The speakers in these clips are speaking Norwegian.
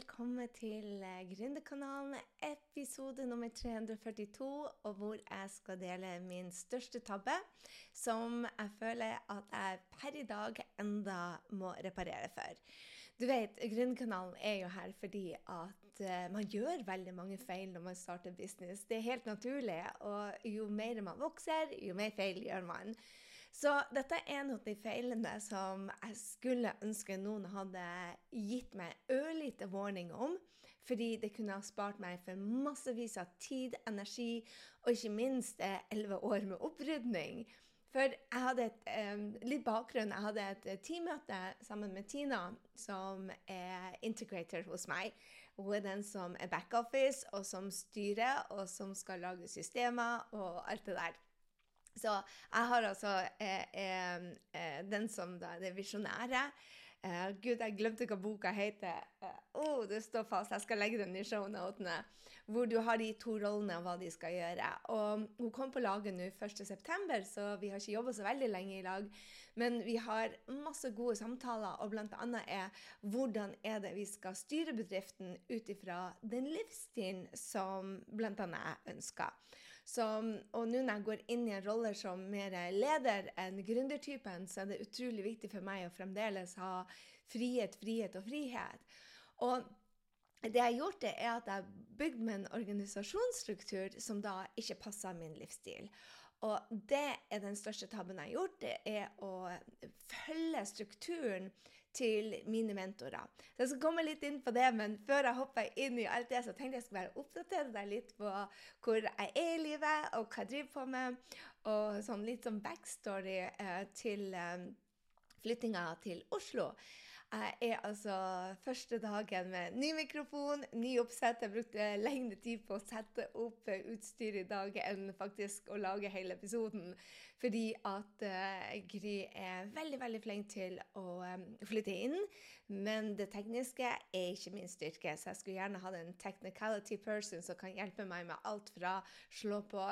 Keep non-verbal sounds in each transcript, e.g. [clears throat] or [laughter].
velkommen til eh, Gründerkanalen, episode nummer 342, og hvor jeg skal dele min største tabbe, som jeg føler at jeg per i dag enda må reparere for. Du vet, Gründerkanalen er jo her fordi at uh, man gjør veldig mange feil når man starter business. Det er helt naturlig, og jo mer man vokser, jo mer feil gjør man. Så dette er en av de feilene som jeg skulle ønske noen hadde gitt meg ørlite warning om. Fordi det kunne ha spart meg for massevis av tid, energi og ikke minst eh, elleve år med opprydning. For jeg hadde et, um, litt bakgrunn. Jeg hadde et teammøte sammen med Tina, som er integrator hos meg. Hun er den som er backoffice, og som styrer, og som skal lage systemer og alt det der. Så jeg har altså eh, eh, eh, den som da, det visjonære. Eh, Gud, jeg glemte hva boka heter. Uh, oh, det står fast. Jeg skal legge den i shownotene. Hvor du har de to rollene og hva de skal gjøre. Og Hun kom på laget nå 1.9., så vi har ikke jobba så veldig lenge i lag. Men vi har masse gode samtaler, og bl.a. er hvordan er det vi skal styre bedriften ut ifra den livsstilen som bl.a. jeg ønsker. Så, og nå når jeg går inn i en rolle som mer leder enn gründertypen, så er det utrolig viktig for meg å fremdeles ha frihet, frihet og frihet. Og det jeg har gjort, det er at jeg har bygd meg en organisasjonsstruktur som da ikke passer min livsstil. Og det er den største tabben jeg har gjort, det er å følge strukturen til mine mentorer. Så jeg skal komme litt inn på det, men før jeg hopper inn i alt det, så tenkte jeg skulle bare oppdatere deg litt på hvor jeg er i livet, og hva jeg driver på med, og sånn litt sånn backstory eh, til eh, flyttinga til Oslo. Jeg er altså første dagen med ny mikrofon, ny oppsett. Jeg brukte lengre tid på å sette opp utstyr i dag enn faktisk å lage hele episoden. Fordi at uh, Gry er veldig, veldig flink til å um, flytte inn. Men det tekniske er ikke min styrke, så jeg skulle gjerne hatt en technicality person som kan hjelpe meg med alt fra slå, på,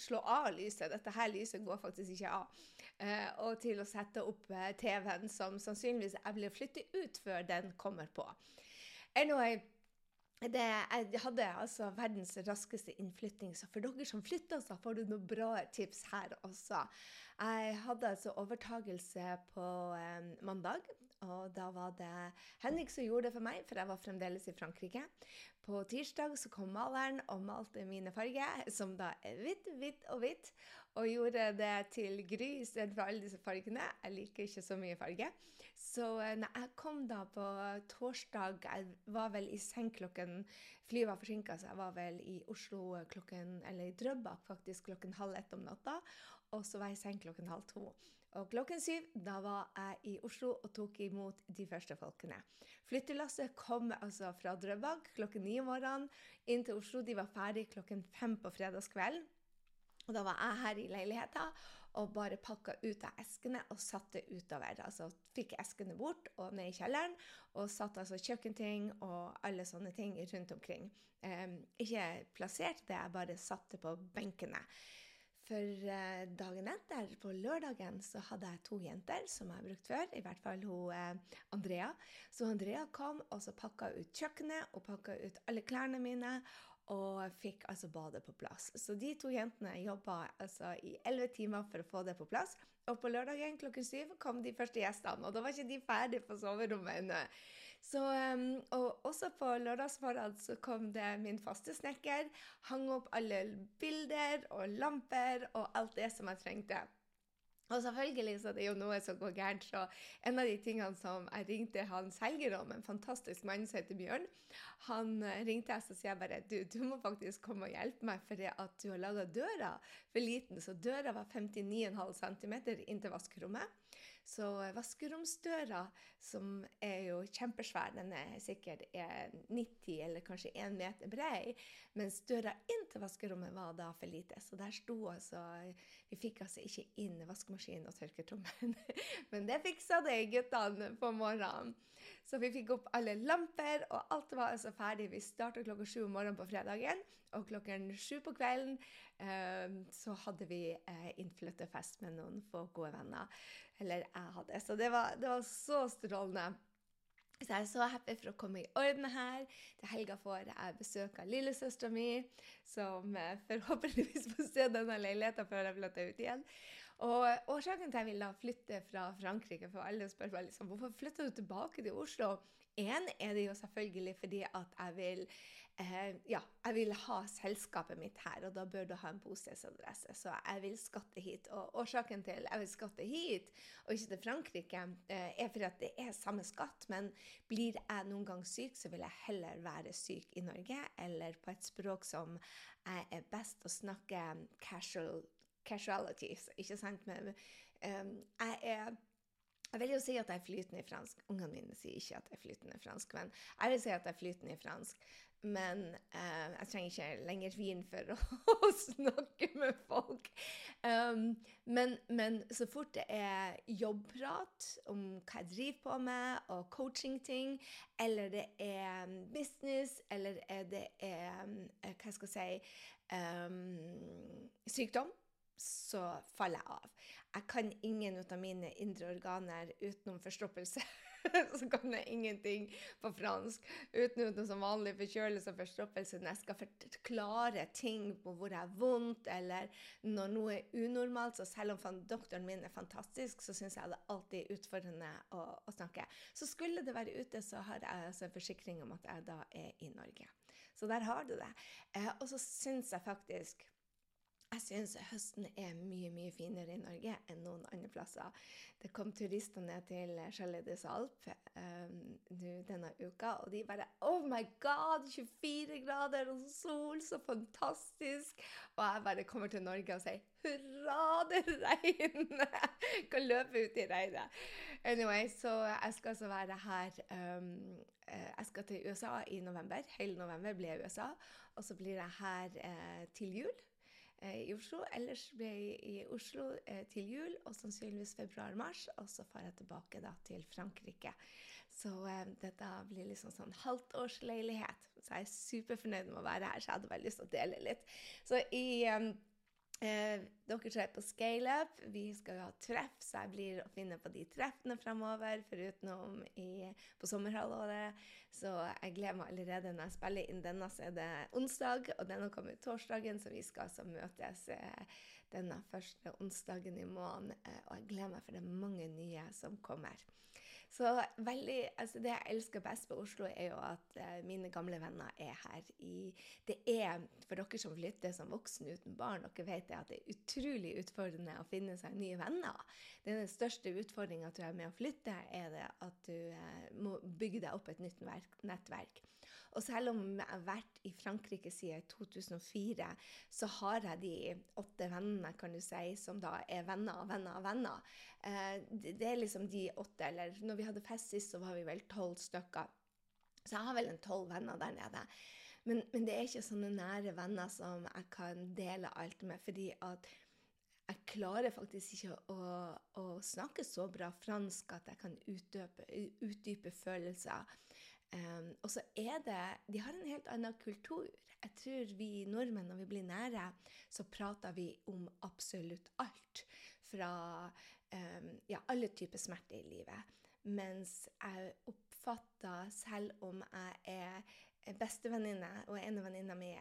slå av lyset, dette her lyset går faktisk ikke av, uh, og til å sette opp TV-en, som sannsynligvis jeg blir flyttet flytte ut før den kommer på. Anyway, det, jeg hadde altså verdens raskeste innflytting, så for dere som flytter, så får du noen bra tips her også. Jeg hadde altså overtagelse på eh, mandag, og da var det Henrik som gjorde det for meg, for jeg var fremdeles i Frankrike. På tirsdag så kom maleren og malte mine farger, som da er hvitt, hvitt og hvitt, og gjorde det til Gry istedenfor alle disse fargene. Jeg liker ikke så mye farge. Så eh, når jeg kom da på torsdag Jeg var vel i seng klokken Flyet var forsinka, så jeg var vel i Oslo klokken Eller i Drøbak faktisk klokken halv ett om natta. Og så var jeg i seng klokken halv to. Og klokken syv da var jeg i Oslo og tok imot de første folkene. Flyttelasset kom altså fra Drøbak klokken ni om morgenen inn til Oslo. De var ferdig klokken fem på fredagskvelden. Og da var jeg her i leiligheten og bare pakka ut av eskene og satte utover. Altså fikk eskene bort og ned i kjelleren og satte altså kjøkkenting og alle sånne ting rundt omkring. Um, ikke plassert det, jeg bare satte på benkene. For eh, dagen etter, på lørdagen, så hadde jeg to jenter som jeg har brukt før. I hvert fall hun eh, Andrea. Så Andrea kom og så pakka ut kjøkkenet og pakka ut alle klærne mine og fikk altså badet på plass. Så de to jentene jobba altså i elleve timer for å få det på plass. Og på lørdagen klokken syv kom de første gjestene, og da var ikke de ferdige på soverommet ennå. Um, og også på lørdagsmorgen så kom det min faste snekker, hang opp alle bilder og lamper og alt det som jeg trengte. Og selvfølgelig så er det jo noe som går gærent. Så en av de tingene som jeg ringte han selger om, en fantastisk mann som heter Bjørn, han eh, ringte jeg og sier bare du, du må faktisk komme og hjelpe meg, for det at du har laga døra for liten. Så døra var 59,5 cm inn til vaskerommet. Så vaskeromsdøra, som er jo kjempesvær, den er sikkert 90 eller kanskje 1 meter brei, mens døra inn til vaskerommet var da for lite. Så der sto altså Vi fikk altså ikke inn vaskemaskinen og tørketrommelen. [laughs] Men det fiksa de guttene på morgenen. Så vi fikk opp alle lamper, og alt var altså ferdig. Vi starta klokka sju om morgenen på fredagen, og klokken sju på kvelden eh, så hadde vi eh, innflytterfest med noen få gode venner. Eller jeg hadde. Så det var, det var så strålende. Så jeg er så happy for å komme i orden her. Til helga får jeg besøk av lillesøstera mi, som eh, forhåpentligvis får se denne leiligheten før jeg flytter ut igjen. Og årsaken til at jeg ville flytte fra Frankrike, for alle spør meg liksom, hvorfor flytter du tilbake til Oslo? Én er det jo selvfølgelig fordi at jeg vil eh, ja, jeg vil ha selskapet mitt her, og da bør du ha en bostedsadresse. Så jeg vil skatte hit. Og årsaken til jeg vil skatte hit, og ikke til Frankrike, eh, er fordi at det er samme skatt. Men blir jeg noen gang syk, så vil jeg heller være syk i Norge, eller på et språk som jeg er best å snakke casual, casualities, ikke sant? Men um, jeg er jeg vil jo si at jeg er flytende i fransk. Ungene mine sier ikke at jeg er flytende i fransk, men jeg vil si at jeg er flytende i fransk. Men eh, jeg trenger ikke lenger vin for å, [laughs] snakke med folk. Um, men, men, så fort det er jobbprat om hva jeg driver på med, og coaching-ting, eller det er business, eller det er eh, Hva skal jeg si um, Sykdom så faller jeg av. Jeg kan ingen av mine indre organer utenom forstoppelse. [laughs] så kan jeg ingenting på fransk utenom noe som vanlig forkjølelse og forstoppelse. Når jeg skal forklare ting på hvor jeg har vondt, eller når noe er unormalt. Så selv om doktoren min er fantastisk, så syns jeg det alltid er utfordrende å, å, snakke. Så skulle det være ute, så har jeg altså en forsikring om at jeg da er i Norge. Så der har du det. Eh, og så syns jeg faktisk jeg syns høsten er mye mye finere i Norge enn noen andre plasser. Det kom turister ned til Chalet des um, denne uka, og de bare Oh my God! 24 grader og sol! Så fantastisk! Og jeg bare kommer til Norge og sier hurra, det regner! Kan løpe ut i regnet. Anyway, så jeg skal altså være her um, Jeg skal til USA i november. Hele november blir jeg i USA. Og så blir jeg her uh, til jul. Eh, i Oslo. Ellers blir jeg i Oslo eh, til jul, og sannsynligvis februar-mars. Og så far jeg tilbake da til Frankrike. Så eh, dette blir liksom sånn halvtårsleilighet. Så jeg er superfornøyd med å være her, så jeg hadde bare lyst til å dele litt. Så i Eh, dere er på ScaleUp. Vi skal jo ha treff, så jeg blir å finne på de treffene fremover, forutenom i, på sommerhalvåret. Så jeg gleder meg allerede når jeg spiller inn denne, så er det onsdag, og denne kommer torsdagen, så vi skal altså møtes eh, denne første onsdagen i måneden. Eh, og jeg gleder meg, for det er mange nye som kommer. Så veldig, altså Det jeg elsker best på Oslo, er jo at eh, mine gamle venner er her. I, det er, For dere som flytter som voksen uten barn, dere vet det at det er utrolig utfordrende å finne seg nye venner. Den største utfordringa med å flytte er det at du eh, må bygge deg opp et nytt nettverk. Og selv om jeg har vært i Frankrike siden 2004, så har jeg de åtte vennene kan du si, som da er venner av venner av venner. Eh, det er liksom de åtte. Eller når vi hadde fest sist, så var vi vel tolv stykker. Så jeg har vel en tolv venner der nede. Men, men, det er ikke sånne nære venner som jeg kan dele alt med, fordi at jeg klarer faktisk ikke å, å snakke så bra fransk at jeg kan utdype, utdype følelser. Um, og så er det De har en helt annen kultur. Jeg tror vi nordmenn, når vi blir nære, så prater vi om absolutt alt. Fra um, ja, alle typer smerter i livet. Mens jeg oppfatter, selv om jeg er bestevenninne, og en av venninna mi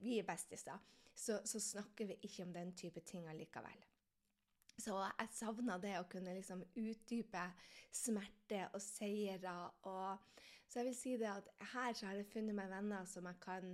vi er bestiser, så, så, snakker vi ikke om den type ting allikevel. Så jeg savna det å kunne liksom utdype smerte og seire og så jeg vil si det at her så har jeg funnet meg venner som jeg kan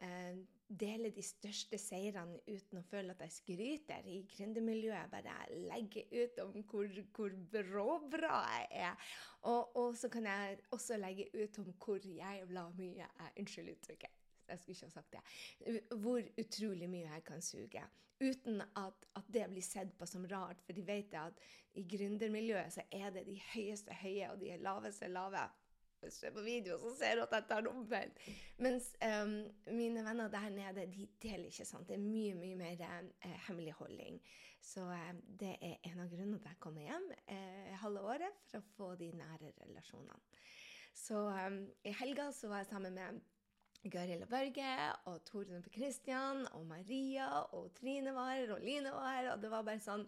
eh, dele de største seirene uten å føle at jeg skryter. I gründermiljøet bare legge ut om hvor, hvor bra jeg er. Og, og, så kan jeg også legge ut om hvor jævla mye jeg Unnskyld uttrykket. Jeg skulle ikke ha sagt det. Hvor utrolig mye jeg kan suge. Uten at, at det blir sett på som rart, for de vet at i gründermiljøet så er det de høyeste høye og de laveste lave ser på video, så ser du at jeg tar omvendt. Mens um, mine venner der nede, de deler ikke sant. Det er mye, mye mer uh, hemmeligholding. Så uh, det er en av grunnene til at jeg kommer hjem uh, halve året, for å få de nære relasjonene. Så um, i helga så var jeg sammen med Gøril og Børge og Torunn og Christian og Maria og Trine var her og Line var her, og det var bare sånn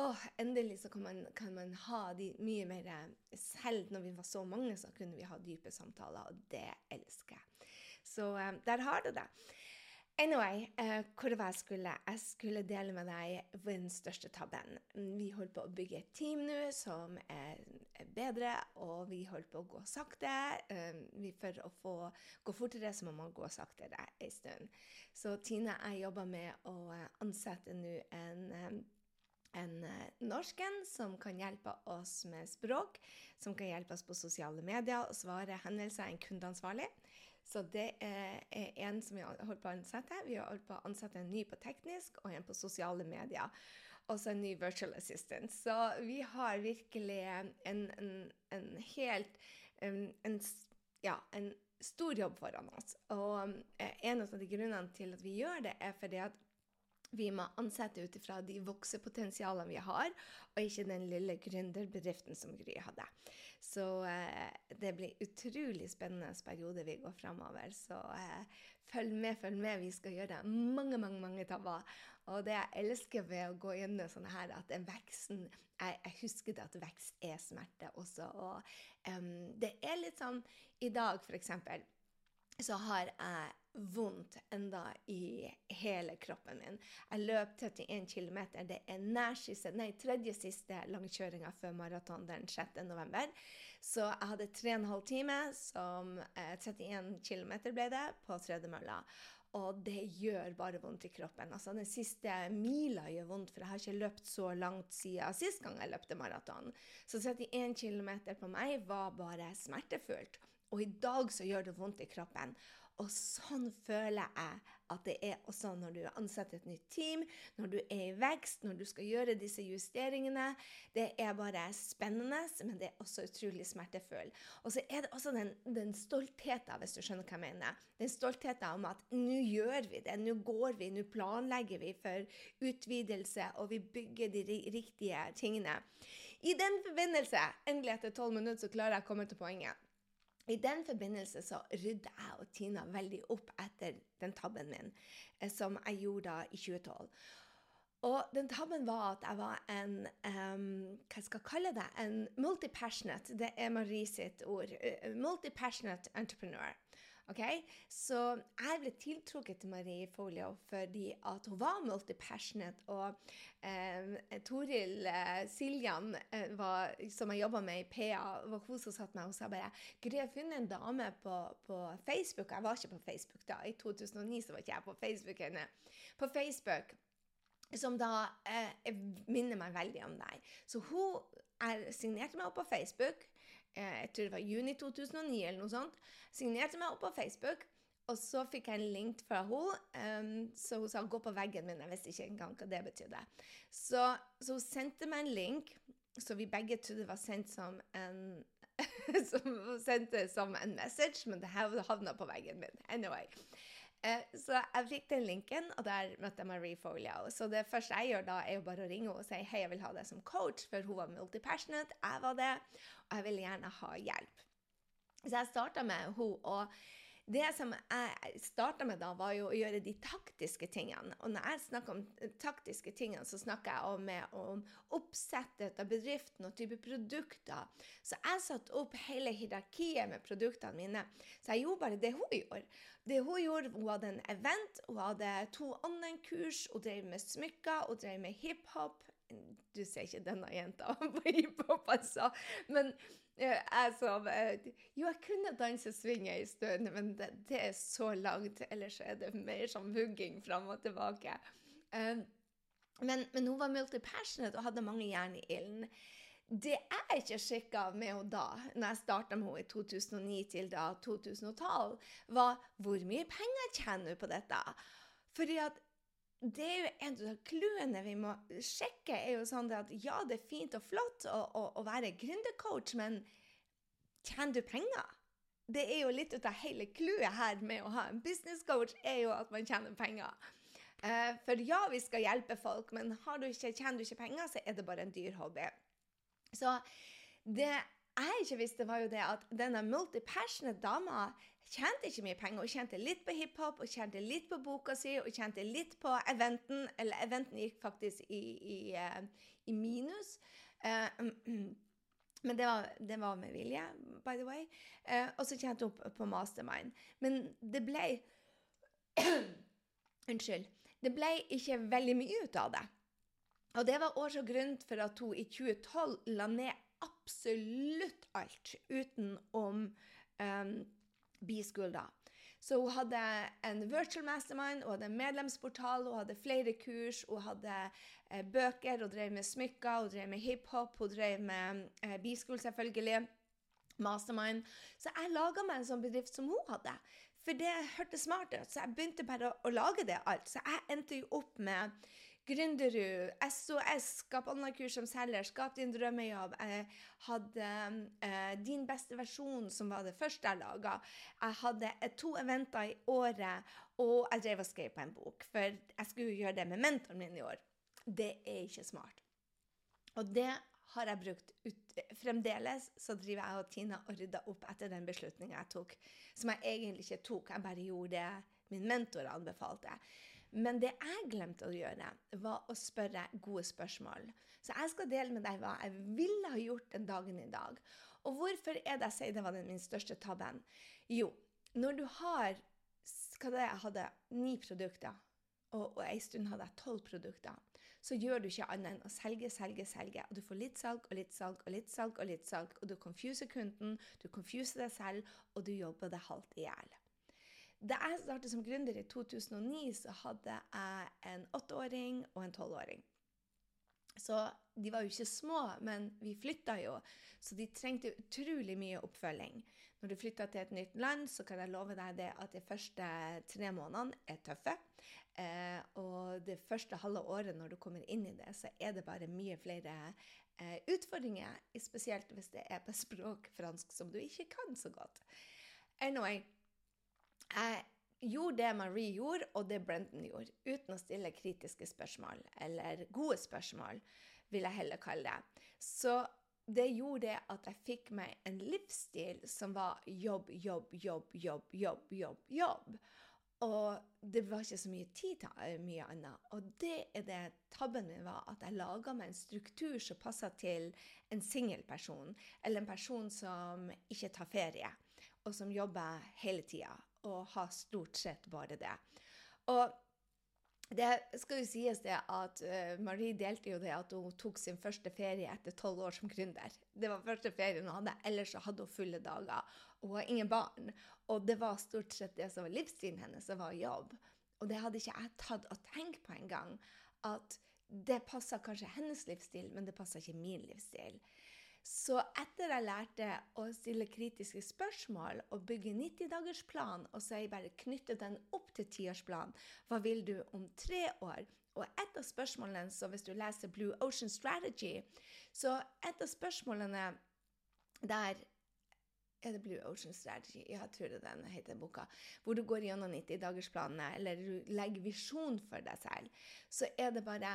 åh, endelig så kan man, kan man ha de mye mer Selv når vi var så mange, så kunne vi ha dype samtaler, og det elsker jeg. Så eh, der har du det. Anyway, uh, hvor var jeg skulle? Jeg skulle dele med deg den største tabben. Vi holder på å bygge et team nå som er bedre, og vi holder på å gå sakte. Uh, for å få gå fortere så må man gå saktere en stund. Så Tine jeg jobber med å ansette nå en um, en norsken som kan hjelpe oss med språk, som kan hjelpe oss på sosiale medier og svare henvendelser, en kundeansvarlig. Så det er en som vi har holdt på å ansette. Vi har holdt på å ansette en ny på teknisk og en på sosiale medier. Og så en ny virtual assistant. Så vi har virkelig en, en, en helt en, ja, en stor jobb foran oss. Og eh, en av de grunnene til at vi gjør det, er fordi at vi må ansette ut ifra de voksepotensialene vi har, og ikke den lille gründerbedriften som Gry hadde. Så eh, det blir utrolig spennende periode vi går framover. Så eh, følg med, følg med. Vi skal gjøre mange, mange mange tabber. Og det jeg elsker ved å gå gjennom sånn her, at veksten jeg, jeg, det at vekst er smerte også. Og um, det er litt sånn I dag, for eksempel, så har jeg vondt enda i hele kroppen min. Jeg løp 31 km. Det er nær siste, nei, tredje siste langkjøringa før maraton den 6. november. Så jeg hadde 3 12 timer, som eh, 31 km ble det, på tredemølla. Og det gjør bare vondt i kroppen. Altså Den siste mila gjør vondt, for jeg har ikke løpt så langt siden sist gang jeg løpte maraton. Så 31 km på meg var bare smertefullt. Og i dag så gjør det vondt i kroppen. Og sånn føler jeg at det er også når du ansetter et nytt team, når du er i vekst, når du skal gjøre disse justeringene. Det er bare spennende, men det er også utrolig smertefullt. Og så er det også den, den stoltheten, hvis du skjønner hva jeg mener. Den stoltheten om at nå gjør vi det, nå går vi, nå planlegger vi for utvidelse, og vi bygger de riktige tingene. I den forbindelse, endelig etter tolv minutter, så klarer jeg å komme til poenget. I den forbindelse så rydda jeg og Tina veldig opp etter den tabben min eh, som jeg gjorde da i 2012. Og den tabben var at jeg var en um, hva skal jeg kalle det, en multipassionate, det er Marie sitt ord, uh, multipassionate entrepreneur. Okay? Så jeg ble tiltrukket til Marie Folio fordi at hun var multipassionate. Og eh, Toril eh, Siljan, eh, var, som jeg jobba med i PA, var hun som satt meg og sa bare Gry, jeg har funnet en dame på, på, Facebook. Jeg var ikke på Facebook da. I 2009 så var ikke jeg på Facebook henne. På Facebook som da eh, minner meg veldig om deg. Så hun er, signerte meg opp på Facebook. Eh, jeg tror det var juni 2009 eller noe sånt. Signerte meg opp på Facebook. Og så fikk jeg en link fra henne, um, så hun sa 'gå på veggen min'. Jeg visste ikke engang hva det betydde. Så, så, hun sendte meg en link, så vi begge trodde det var sendt som en [laughs] som sendt som en message, men det havna på veggen min. Anyway. Eh, så jeg fikk den linken, og der møtte jeg Marie Folio. Så det første jeg gjør da, er jo bare å ringe henne og si hei, jeg vil ha deg som coach, for hun var multipassionate, jeg var det, og jeg ville gjerne ha hjelp. Så jeg starta med henne, og det som jeg starta med da, var jo å gjøre de taktiske tingene. Og når jeg snakker om taktiske tingene, så snakker jeg med om oppsettet av bedriften og type produkter. Så jeg satte opp hele hierarkiet med produktene mine. Så jeg gjorde bare det hun gjorde. Det Hun gjorde, hun hadde en event, hun hadde to online-kurs, hun drev med smykker, hun drev med hiphop. Du ser ikke denne jenta [laughs] på hiphop, altså. Men jeg som Jo, jeg kunne danse swing en stund, men det, det, er så langt. Ellers er det mer som vugging fram og tilbake. Um, men, men, hun var multipassionate og hadde mange jern i ilden. Det jeg ikke sjekka med henne da, når jeg starta med henne i 2009 til da 2012, var hvor mye penger tjener hun på dette? Fordi at det er jo en av clouene vi må sjekke. er jo sånn at Ja, det er fint og flott å, å, å være gründercoach, men tjener du penger? Det er jo litt av hele clouet her med å ha en businesscoach, er jo at man tjener penger. Uh, for ja, vi skal hjelpe folk, men du ikke, tjener du ikke penger, så er det bare en dyr hobby. Så det jeg ikke visste, var jo det at denne multipassionate dama tjente ikke mye penger. Hun tjente litt på hiphop, hun tjente litt på boka si, hun tjente litt på eventen. Eller eventen gikk faktisk i, i, uh, i minus. Uh, [clears throat] men det var, det var, med vilje, by the way. Uh, og så tjente hun på mastermind. Men det ble [clears throat] Unnskyld. Det ble ikke veldig mye ut av det. Og det var årsak og grunn for at hun i 2012 la ned absolutt alt utenom um, B-school, da. Så hun hadde en virtual mastermind, hun hadde en medlemsportal, hun hadde flere kurs, hun hadde eh, bøker, hun drev med smykker, hun drev med hiphop, hun drev med eh, B-school, selvfølgelig. Mastermind. Så jeg laga meg en sånn bedrift som hun hadde. For det hørtes smart ut, så jeg begynte bare å lage det alt. Så jeg endte jo opp med Gründerud, SOS, Skap online-kurs som selger, Skap din drømmejobb. Jeg hadde eh, Din beste versjon, som var det første jeg laga. Jeg hadde to eventer i året, og jeg drev og skrev på en bok. For jeg skulle gjøre det med mentoren min i år. Det er ikke smart. Og det har jeg brukt ut, Fremdeles så driver jeg og Tina og rydder opp etter den beslutninga jeg tok. Som jeg egentlig ikke tok, jeg bare gjorde det min mentor anbefalte. Men det jeg glemte å gjøre, var å spørre gode spørsmål. Så jeg skal dele med deg hva jeg ville ha gjort den dagen i dag. Og hvorfor er det jeg sier det var den min største tabben? Jo, når du har hva det jeg hadde ni produkter, og, og en stund hadde jeg tolv produkter, så gjør du ikke annet enn å selge, selge, selge. Og du får litt salg og litt salg og litt salg og litt salg. Og du confuser kunden, du confuser deg selv, og du jobber deg halvt i hjel. Da jeg startet som gründer i 2009, så hadde jeg en åtteåring og en tolvåring. Så de var jo ikke små, men vi flytta jo, så de trengte utrolig mye oppfølging. Når du flytter til et nytt land, så kan jeg love deg det at de første tre månedene er tøffe. Eh, og det første halve året når du kommer inn i det, så er det bare mye flere eh, utfordringer. Spesielt hvis det er på språk fransk som du ikke kan så godt. Anyway, jeg gjorde det Marie gjorde, og det Brendan gjorde, uten å stille kritiske spørsmål, eller gode spørsmål, vil jeg heller kalle det. Så det gjorde at jeg fikk meg en livsstil som var jobb, jobb, jobb, jobb, jobb, jobb, jobb. Og det var ikke så mye tid til mye annet. Og det er det tabben min var, at jeg laga meg en struktur som passa til en singel person, eller en person som ikke tar ferie, og som jobber hele tida og ha stort sett bare det. Og det skal jo sies det at uh, Marie delte jo det at hun tok sin første ferie etter tolv år som gründer. Det var første ferien hun hadde, ellers så hadde hun fulle dager. Hun har ingen barn. Og det var stort sett det som var livsstilen hennes, som var jobb. Og det hadde ikke jeg tatt og tenkt på engang. At det passa kanskje hennes livsstil, men det passa ikke min livsstil. Så etter jeg lærte å stille kritiske spørsmål og bygge 90-dagersplan, og så jeg bare knyttet den opp til tiårsplanen hva vil du om tre år? Og et av spørsmålene, så hvis du leser Blue Ocean Strategy, så et av spørsmålene der er det Blue Ocean Strategy? Ja, jeg tror det den heter boka. Hvor du går gjennom 90-dagersplanene, eller du legger visjon for deg selv. Så er det bare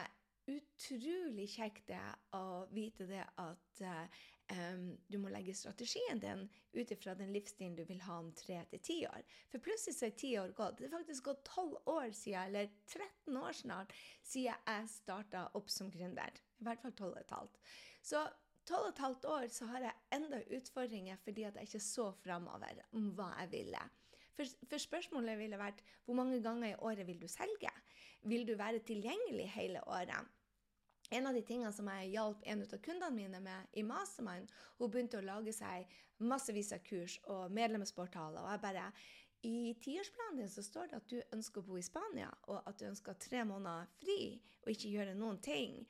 utrolig kjekt det å vite det at um, du må legge strategien din ut ifra den livsstilen du vil ha om tre til ti år. For plutselig så er ti år gått. Det er faktisk gått tolv år siden, eller 13 år snart, siden jeg starta opp som gründer. I hvert fall tolv og et halvt. Så tolv og et halvt år så har jeg enda utfordringer fordi at jeg ikke så framover om hva jeg ville. For, for, spørsmålet ville vært hvor mange ganger i året vil du selge? Vil du være tilgjengelig hele året? En av de tingene som jeg hjalp en av kundene mine med i Mastermind, hun begynte å lage seg massevis av kurs og medlemsportaler. Og jeg bare I tiårsplanen din så står det at du ønsker å bo i Spania, og at du ønsker tre måneder fri og ikke gjøre noen ting.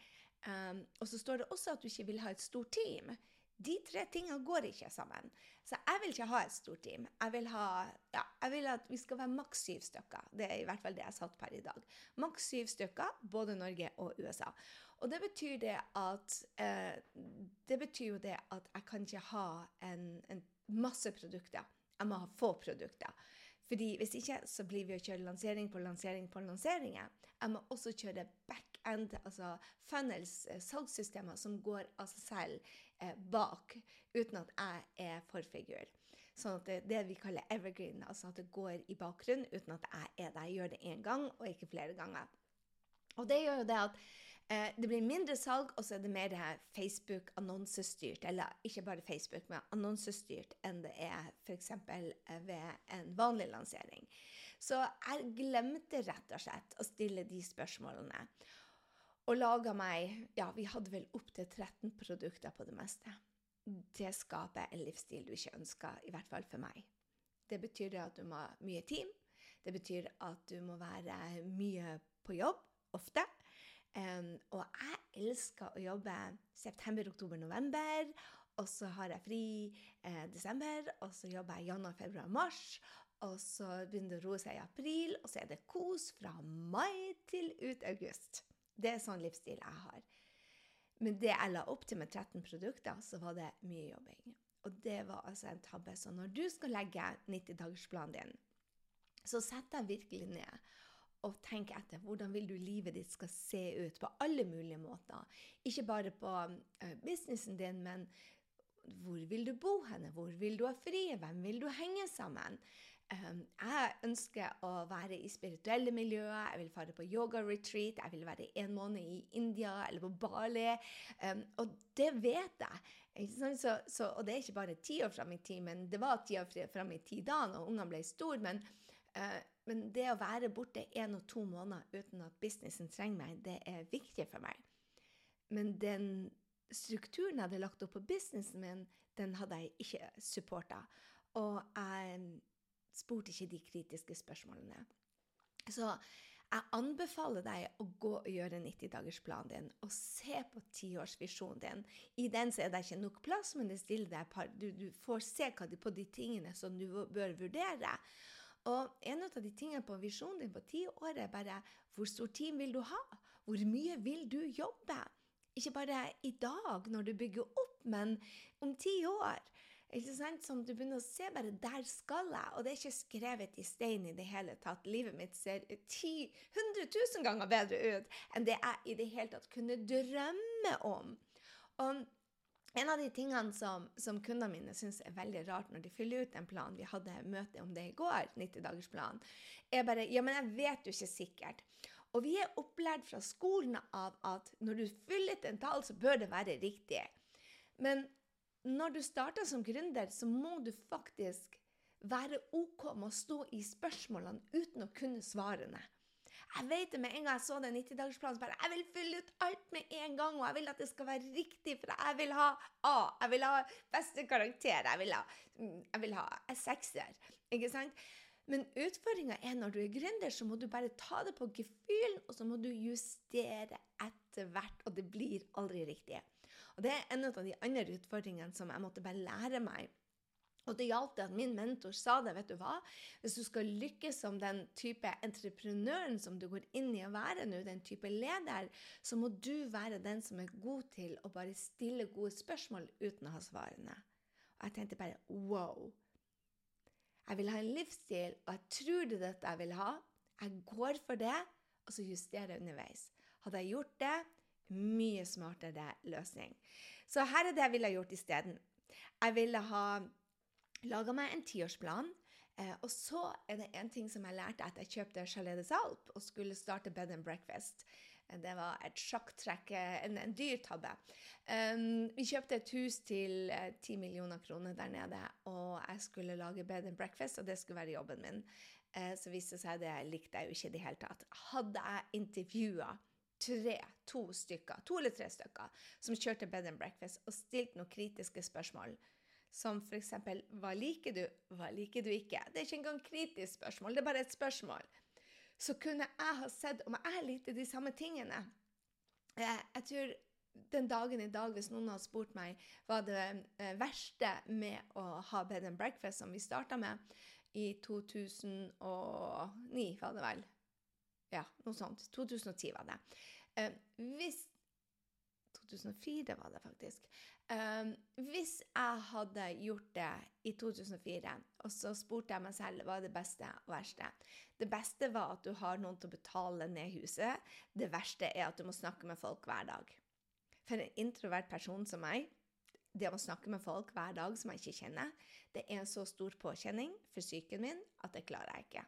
Um, og så står det også at du ikke vil ha et stort team. De tre tingene går ikke sammen. Så jeg vil ikke ha et stort team. Jeg vil, ha, ja, jeg vil at vi skal være maks syv stykker. Det er i hvert fall det jeg satt per i dag. Maks syv stykker, både Norge og USA. Og det betyr det at eh, Det betyr jo det at jeg kan ikke ha en, en masse produkter. Jeg må ha få produkter. Fordi Hvis ikke så blir vi å kjøre lansering på lansering på lanseringer. Jeg må også kjøre back back-end, altså funnels, eh, salgssystemer som går av seg selv eh, bak, uten at jeg er forfigur. Sånn at det, det vi kaller evergreen, altså at det går i bakgrunnen uten at jeg er der. Jeg gjør det én gang, og ikke flere ganger. Og det gjør jo det at eh, det blir mindre salg, og så er det mer Facebook-annonsestyrt. Eller ikke bare Facebook, men annonsestyrt enn det er f.eks. Eh, ved en vanlig lansering. Så jeg glemte rett og slett å stille de spørsmålene. Og laga meg Ja, vi hadde vel opptil 13 produkter på det meste det skaper en livsstil du ikke ønsker, i hvert fall for meg. Det betyr at du må ha mye team. Det betyr at du må være mye på jobb, ofte. Um, og jeg elsker å jobbe september, oktober, november. Og så har jeg fri eh, desember, og så jobber jeg januar, februar, mars. Og så begynner det å roe seg i april, og så er det kos fra mai til ut august. Det er sånn livsstil jeg har. Men det jeg la opp til med 13 produkter, så var det mye jobbing. Og det var altså en tabbe. Så når du skal legge 90-dagersplanen din, så sett deg virkelig ned og tenk etter hvordan vil du livet ditt skal se ut på alle mulige måter. Ikke bare på uh, businessen din, men hvor vil du bo henne? Hvor vil du ha fri? Hvem vil du henge sammen? Um, jeg ønsker å være i spirituelle miljøer, jeg vil fare på yoga-retreat, jeg vil være en måned i India eller på Bali. Um, og det vet jeg. Så, så, og det er ikke bare ti år fram i tid, men det var ti år fram i tid da når ungene ble store. Men, uh, men, det å være borte en og to måneder uten at businessen trenger meg, det er viktig for meg. Men den strukturen jeg hadde lagt opp på businessen min, den hadde jeg ikke supporta. Og jeg spurte ikke de kritiske spørsmålene. Så jeg anbefaler deg å gå og gjøre 90-dagersplanen din og se på tiårsvisjonen din. I den så er det ikke nok plass, men det stiller deg par, du, du, får se på de tingene som du bør vurdere. Og en av de tingene på visjonen din på tiåret år er bare hvor stort team vil du ha? Hvor mye vil du jobbe? Ikke bare i dag, når du bygger opp, men om ti år. Ikke sant? Som du begynner å se bare Der skal jeg! Og det er ikke skrevet i stein i det hele tatt. Livet mitt ser 10 100 000 ganger bedre ut enn det jeg i det hele tatt kunne drømme om. Og en av de tingene som, som kundene mine syns er veldig rart når de fyller ut en plan, vi hadde møte om det i går, 90-dagersplanen, er bare Ja, men jeg vet jo ikke sikkert. Og vi er opplært fra skolen av at når du fyller ut en tall, så bør det være riktig. Men når du starter som gründer, så må du faktisk være OK med å stå i spørsmålene uten å kunne svarene. Jeg vet det med en gang jeg så den 90-dagersplanen. bare, Jeg vil fylle ut alt med en gang, og jeg vil at det skal være riktig, for jeg vil ha A. Jeg vil ha beste karakter. Jeg vil ha, jeg vil ha sekser. Ikke sant? Men utfordringa er når du er gründer, så må du bare ta det på gefühlen, og så må du justere etter hvert, og det blir aldri riktig. Og Det er en av de andre utfordringene som jeg måtte bare lære meg. Og det gjaldt at min mentor sa det. vet du hva? Hvis du skal lykkes som den type entreprenøren som du går inn i å være nå, den type leder, så må du være den som er god til å bare stille gode spørsmål uten å ha svarene. Og jeg tenkte bare wow. Jeg vil ha en livsstil, og jeg tror det er dette jeg vil ha. Jeg går for det, og så justerer jeg underveis. Hadde jeg gjort det, mye smartere løsning. Så her er det jeg ville gjort isteden. Jeg ville ha laga meg en tiårsplan. Eh, og så er det en ting som jeg lærte etter jeg kjøpte Chalet des Alpes og skulle starte bed and breakfast. Eh, det var et sjakktrekk, eh, en, en dyr tabbe. Um, vi kjøpte et hus til ti uh, millioner kroner der nede, og jeg skulle lage bed and breakfast, og det skulle være jobben min. Uh, så viste det seg det likte jeg jo ikke i det hele tatt. Hadde jeg intervjua tre, to stykker, to eller tre stykker som kjørte bed and breakfast og stilte noen kritiske spørsmål. Som f.eks.: Hva liker du? Hva liker du ikke? Det er ikke engang kritisk spørsmål, det er bare et spørsmål. Så kunne jeg ha sett om jeg likte de samme tingene. Jeg, jeg tror den dagen i dag, hvis noen hadde spurt meg hva det eh, verste med å ha bed and breakfast, som vi starta med i 2009, var det vel, ja, noe sånt. 2010 var det. Uh, hvis 2004 var det faktisk. Um, hvis jeg hadde gjort det i 2004, og så spurte jeg meg selv hva er det beste og verste Det beste var at du har noen til å betale ned huset. Det verste er at du må snakke med folk hver dag. For en introvert person som meg, det å snakke med folk hver dag som jeg ikke kjenner, det er en så stor påkjenning for psyken min at det klarer jeg ikke.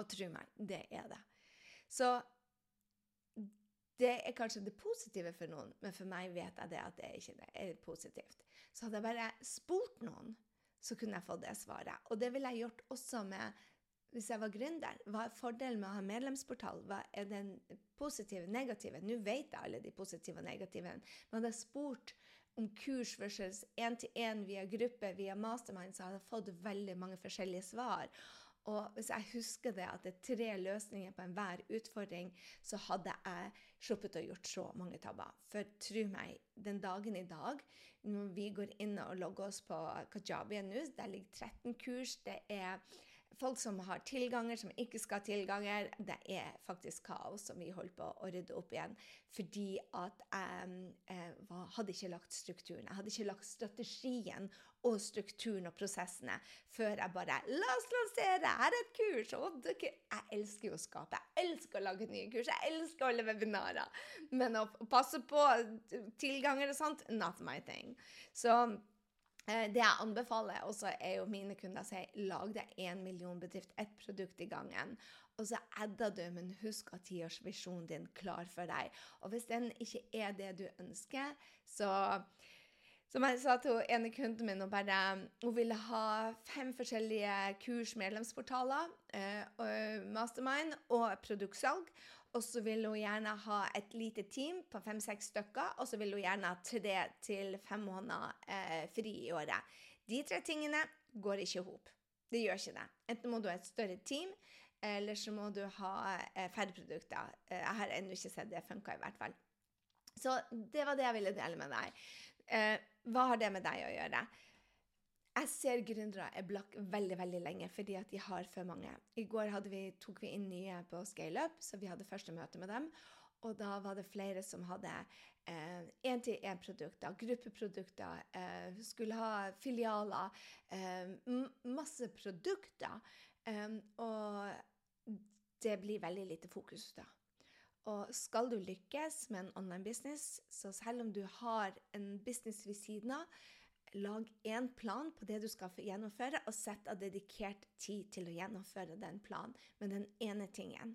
Og tro meg, det er det. Så det er kanskje det positive for noen, men for meg vet jeg det at det ikke er positivt. Så hadde jeg bare spurt noen, så kunne jeg fått det svaret. Og det ville jeg gjort også med hvis jeg var gründer. Hva er fordelen med å ha medlemsportal? Hva er den positive, negative? Nå vet jeg alle de positive og negative. Men hadde jeg spurt om kurs versus én-til-én via gruppe, via mastermind, så hadde jeg fått veldig mange forskjellige svar. Og hvis jeg husker det at det er tre løsninger på enhver utfordring, så hadde jeg sluppet å gjort så mange tabber. For tro meg, den dagen i dag, når vi går inn og logger oss på Kajabi nå, der ligger 13 kurs, det er folk som har tilganger, som ikke skal ha tilganger. Det er faktisk kaos som vi holder på å rydde opp igjen. Fordi at jeg jeg hadde ikke lagt strukturen. Jeg hadde ikke lagt strategien og strukturen og prosessene før jeg bare La oss lansere! Her er et kurs! Og jeg elsker jo å skape. Jeg elsker å lage nye kurs. Jeg elsker alle webinarer. Men å passe på tilganger og sånt, not my thing. Så Eh, det jeg anbefaler også, er jo mine kunder sier lag deg én million bedrift, ett produkt i gangen. Og så adder du, men husk at tiårsvisjonen din klar for deg. Og hvis den ikke er det du ønsker, så som jeg sa til ene kunden min, bare, hun ville ha fem forskjellige kurs, medlemsportaler, eh, mastermind og produktsalg. Og så ville hun gjerne ha et lite team på fem-seks stykker. Og så ville hun gjerne ha tre til fem måneder eh, fri i året. De tre tingene går ikke i hop. Det gjør ikke det. Enten må du ha et større team, eller så må du ha eh, færre produkter. Eh, jeg har ennå ikke sett det funka, i hvert fall. Så det var det jeg ville dele med deg. Eh, hva har det med deg å gjøre? Jeg ser gründere er blakk veldig veldig lenge fordi at de har for mange. I går vi, tok vi inn nye på ScaleUp, så vi hadde første møte med dem. Og da var det flere som hadde én-til-én-produkter, eh, gruppeprodukter, eh, skulle ha filialer. Eh, masse produkter. Eh, og det blir veldig lite fokus da. Og skal du lykkes med en online business, så selv om du har en business ved siden av, lag én plan på det du skal gjennomføre, og sett av dedikert tid til å gjennomføre den planen med den ene tingen.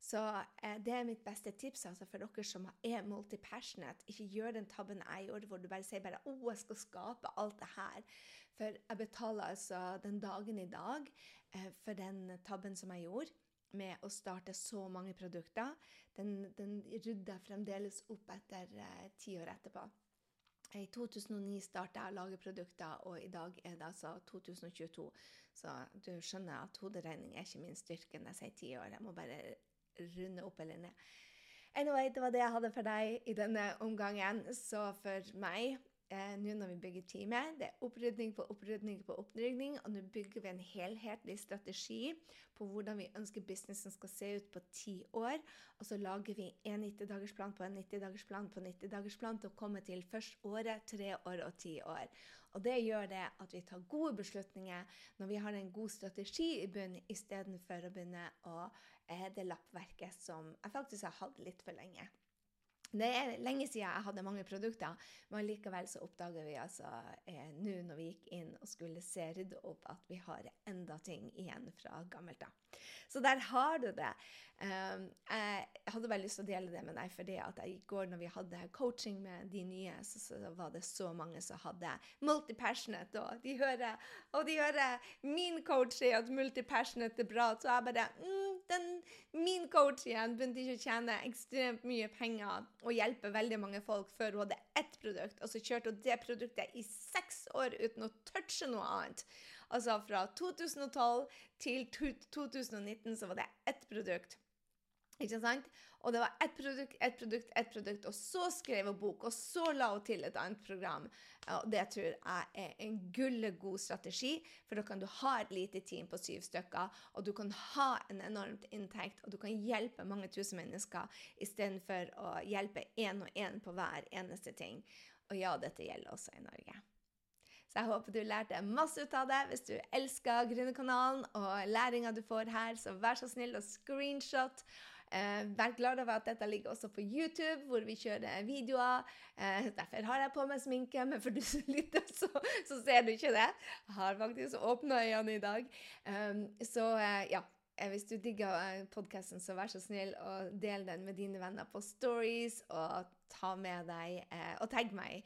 Så eh, det er mitt beste tips altså, for dere som er multipassionate. Ikke gjør den tabben jeg gjorde, hvor du bare sier bare, 'Å, jeg skal skape alt det her'. For jeg betaler altså den dagen i dag eh, for den tabben som jeg gjorde med å starte så mange produkter. Den, den rydder fremdeles opp etter eh, ti år etterpå. I 2009 starta jeg å lage produkter, og i dag er det altså 2022. Så du skjønner at hoderegning er ikke min styrke når jeg sier ti år. Jeg må bare runde opp eller ned. Anyway, det var det jeg hadde for deg i denne omgangen. Så for meg eh, nå når vi bygger teamet. Det er opprydning på opprydning på opprydning, og nå bygger vi en helhetlig strategi på hvordan vi ønsker businessen skal se ut på ti år. Og så lager vi en 90-dagersplan på en 90-dagersplan på 90-dagersplan til å komme til først året, tre år og ti år. Og det gjør det at vi tar gode beslutninger når vi har en god strategi i bunnen, istedenfor å begynne å eh, det lappverket som jeg faktisk har hatt litt for lenge. Det er lenge siden jeg hadde mange produkter, men likevel så oppdager vi altså eh, nå når vi gikk inn og skulle se rydde opp, at vi har enda ting igjen fra gammelt av. Så der har du det. Um, jeg hadde bare lyst til å dele det med deg, fordi at i går når vi hadde coaching med de nye, så, så var det så mange som hadde multipassionate, og de hører, og de hører min coach sier at multipassionate er bra, så jeg bare mm, den, Min coach igjen begynte ikke å tjene ekstremt mye penger og hjelpe veldig mange folk før hun hadde ett produkt, og så kjørte hun det produktet i seks år uten å touche noe annet. Altså fra 2012 til 2019 så var det ett produkt. Ikke sant? Og det var ett produkt, ett produkt, ett produkt, og så skrev hun bok, og så la hun til et annet program. Og det tror jeg er en gullegod strategi, for da kan du ha et lite team på syv stykker, og du kan ha en enormt inntekt, og du kan hjelpe mange tusen mennesker istedenfor å hjelpe én og én på hver eneste ting. Og ja, dette gjelder også i Norge. Så jeg håper du lærte masse ut av det. Hvis du elsker Gründerkanalen og læringa du får her, så vær så snill og screenshot. Eh, vær glad over at dette ligger også på YouTube, hvor vi kjører videoer. Eh, derfor har jeg på meg sminke, men for du som lytter, så, så, ser du ikke det. Jeg har faktisk åpna øynene i dag. Um, så eh, ja, hvis du digger podkasten, så vær så snill og del den med dine venner på stories, og ta med deg Og tagg meg.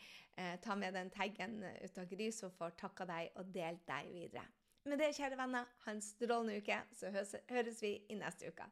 ta med den taggen ut av Gris, og får takka deg og delt deg videre. Med det, kjære venner, ha en strålende uke, så høres vi i neste uke.